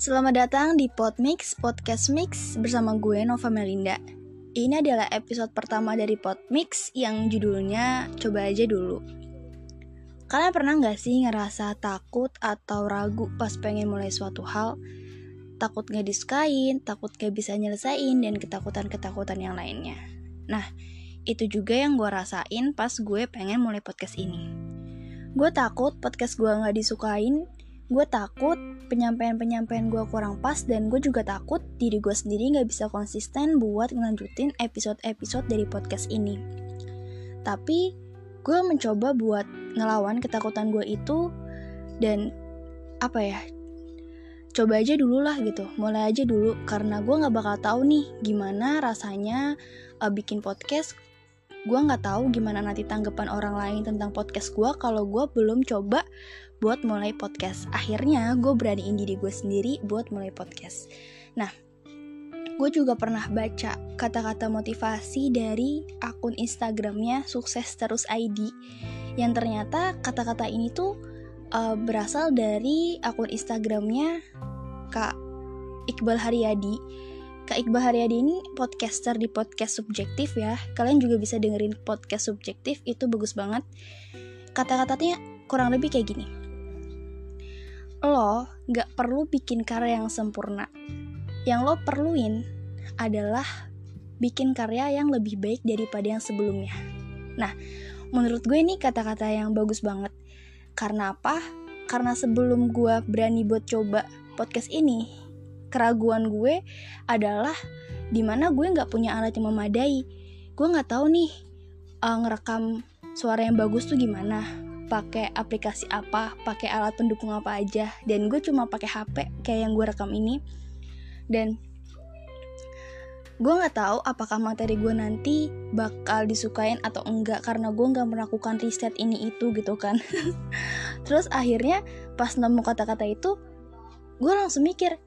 Selamat datang di Podmix Podcast Mix bersama gue Nova Melinda. Ini adalah episode pertama dari Podmix yang judulnya Coba aja dulu. Kalian pernah gak sih ngerasa takut atau ragu pas pengen mulai suatu hal? Takut gak disukain, takut gak bisa nyelesain, dan ketakutan-ketakutan yang lainnya. Nah, itu juga yang gue rasain pas gue pengen mulai podcast ini. Gue takut podcast gue gak disukain, gue takut penyampaian-penyampaian gue kurang pas dan gue juga takut diri gue sendiri gak bisa konsisten buat ngelanjutin episode-episode dari podcast ini. Tapi gue mencoba buat ngelawan ketakutan gue itu dan apa ya coba aja dulu lah gitu mulai aja dulu karena gue nggak bakal tahu nih gimana rasanya uh, bikin podcast gue nggak tahu gimana nanti tanggapan orang lain tentang podcast gue kalau gue belum coba buat mulai podcast. Akhirnya gue beraniin diri gue sendiri buat mulai podcast. Nah gue juga pernah baca kata-kata motivasi dari akun instagramnya sukses terus ID yang ternyata kata-kata ini tuh uh, berasal dari akun instagramnya kak Iqbal Haryadi Kak Iqbal Haryadi ini podcaster di podcast subjektif ya. Kalian juga bisa dengerin podcast subjektif, itu bagus banget. Kata-katanya kurang lebih kayak gini. Lo gak perlu bikin karya yang sempurna. Yang lo perluin adalah bikin karya yang lebih baik daripada yang sebelumnya. Nah, menurut gue ini kata-kata yang bagus banget. Karena apa? Karena sebelum gue berani buat coba podcast ini, keraguan gue adalah di mana gue nggak punya alat yang memadai. Gue nggak tahu nih uh, ngerekam suara yang bagus tuh gimana pakai aplikasi apa pakai alat pendukung apa aja. Dan gue cuma pakai HP kayak yang gue rekam ini. Dan gue nggak tahu apakah materi gue nanti bakal disukain atau enggak karena gue nggak melakukan riset ini itu gitu kan. Terus akhirnya pas nemu kata-kata itu gue langsung mikir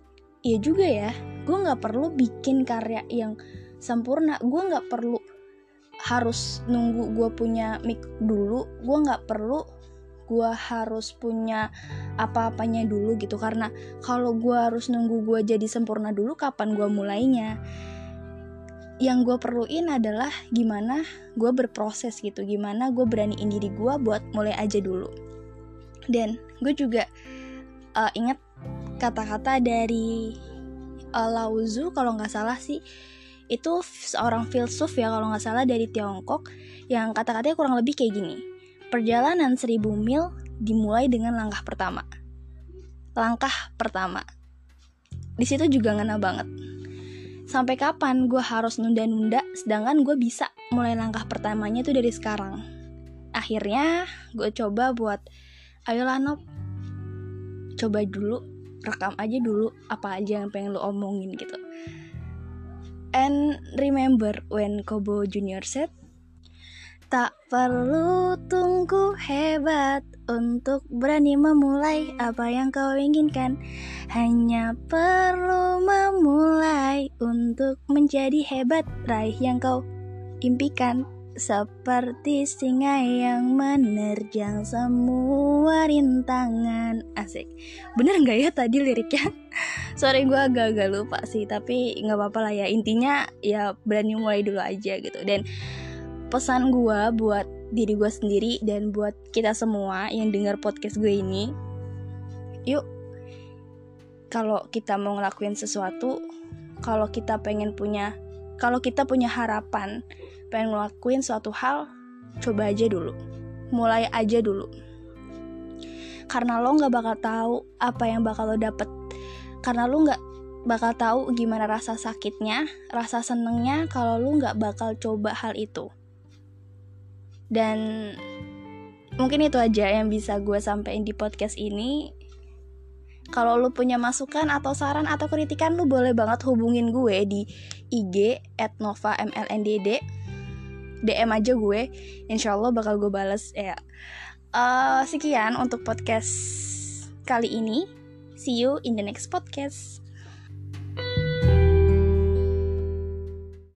iya juga ya. Gue nggak perlu bikin karya yang sempurna. Gue nggak perlu harus nunggu gue punya mic dulu. Gue nggak perlu gue harus punya apa-apanya dulu gitu. Karena kalau gue harus nunggu gue jadi sempurna dulu kapan gue mulainya? Yang gue perluin adalah gimana gue berproses gitu. Gimana gue beraniin diri gue buat mulai aja dulu. Dan gue juga uh, ingat kata-kata dari uh, Lao Tzu kalau nggak salah sih. Itu seorang filsuf ya kalau nggak salah dari Tiongkok yang kata-katanya kurang lebih kayak gini. Perjalanan seribu mil dimulai dengan langkah pertama. Langkah pertama. Di situ juga ngena banget. Sampai kapan gue harus nunda-nunda sedangkan gue bisa mulai langkah pertamanya tuh dari sekarang. Akhirnya gue coba buat ayolah Nop coba dulu rekam aja dulu apa aja yang pengen lo omongin gitu. And remember when Kobo Junior said tak perlu tunggu hebat untuk berani memulai apa yang kau inginkan. Hanya perlu memulai untuk menjadi hebat. Raih yang kau impikan seperti singa yang menerjang semua rintangan. Asik. Bener gak ya tadi liriknya? Sorry gue agak-agak lupa sih Tapi gak apa-apa lah ya. Intinya ya berani mulai dulu aja gitu. Dan pesan gue buat diri gue sendiri Dan buat kita semua yang denger podcast gue ini Yuk Kalau kita mau ngelakuin sesuatu Kalau kita pengen punya Kalau kita punya harapan pengen ngelakuin suatu hal, coba aja dulu. Mulai aja dulu. Karena lo gak bakal tahu apa yang bakal lo dapet. Karena lo gak bakal tahu gimana rasa sakitnya, rasa senengnya kalau lo gak bakal coba hal itu. Dan mungkin itu aja yang bisa gue sampaikan di podcast ini. Kalau lu punya masukan atau saran atau kritikan lu boleh banget hubungin gue di IG @nova_mlndd DM aja gue. Insya Allah bakal gue bales ya. Uh, Sekian untuk podcast kali ini. See you in the next podcast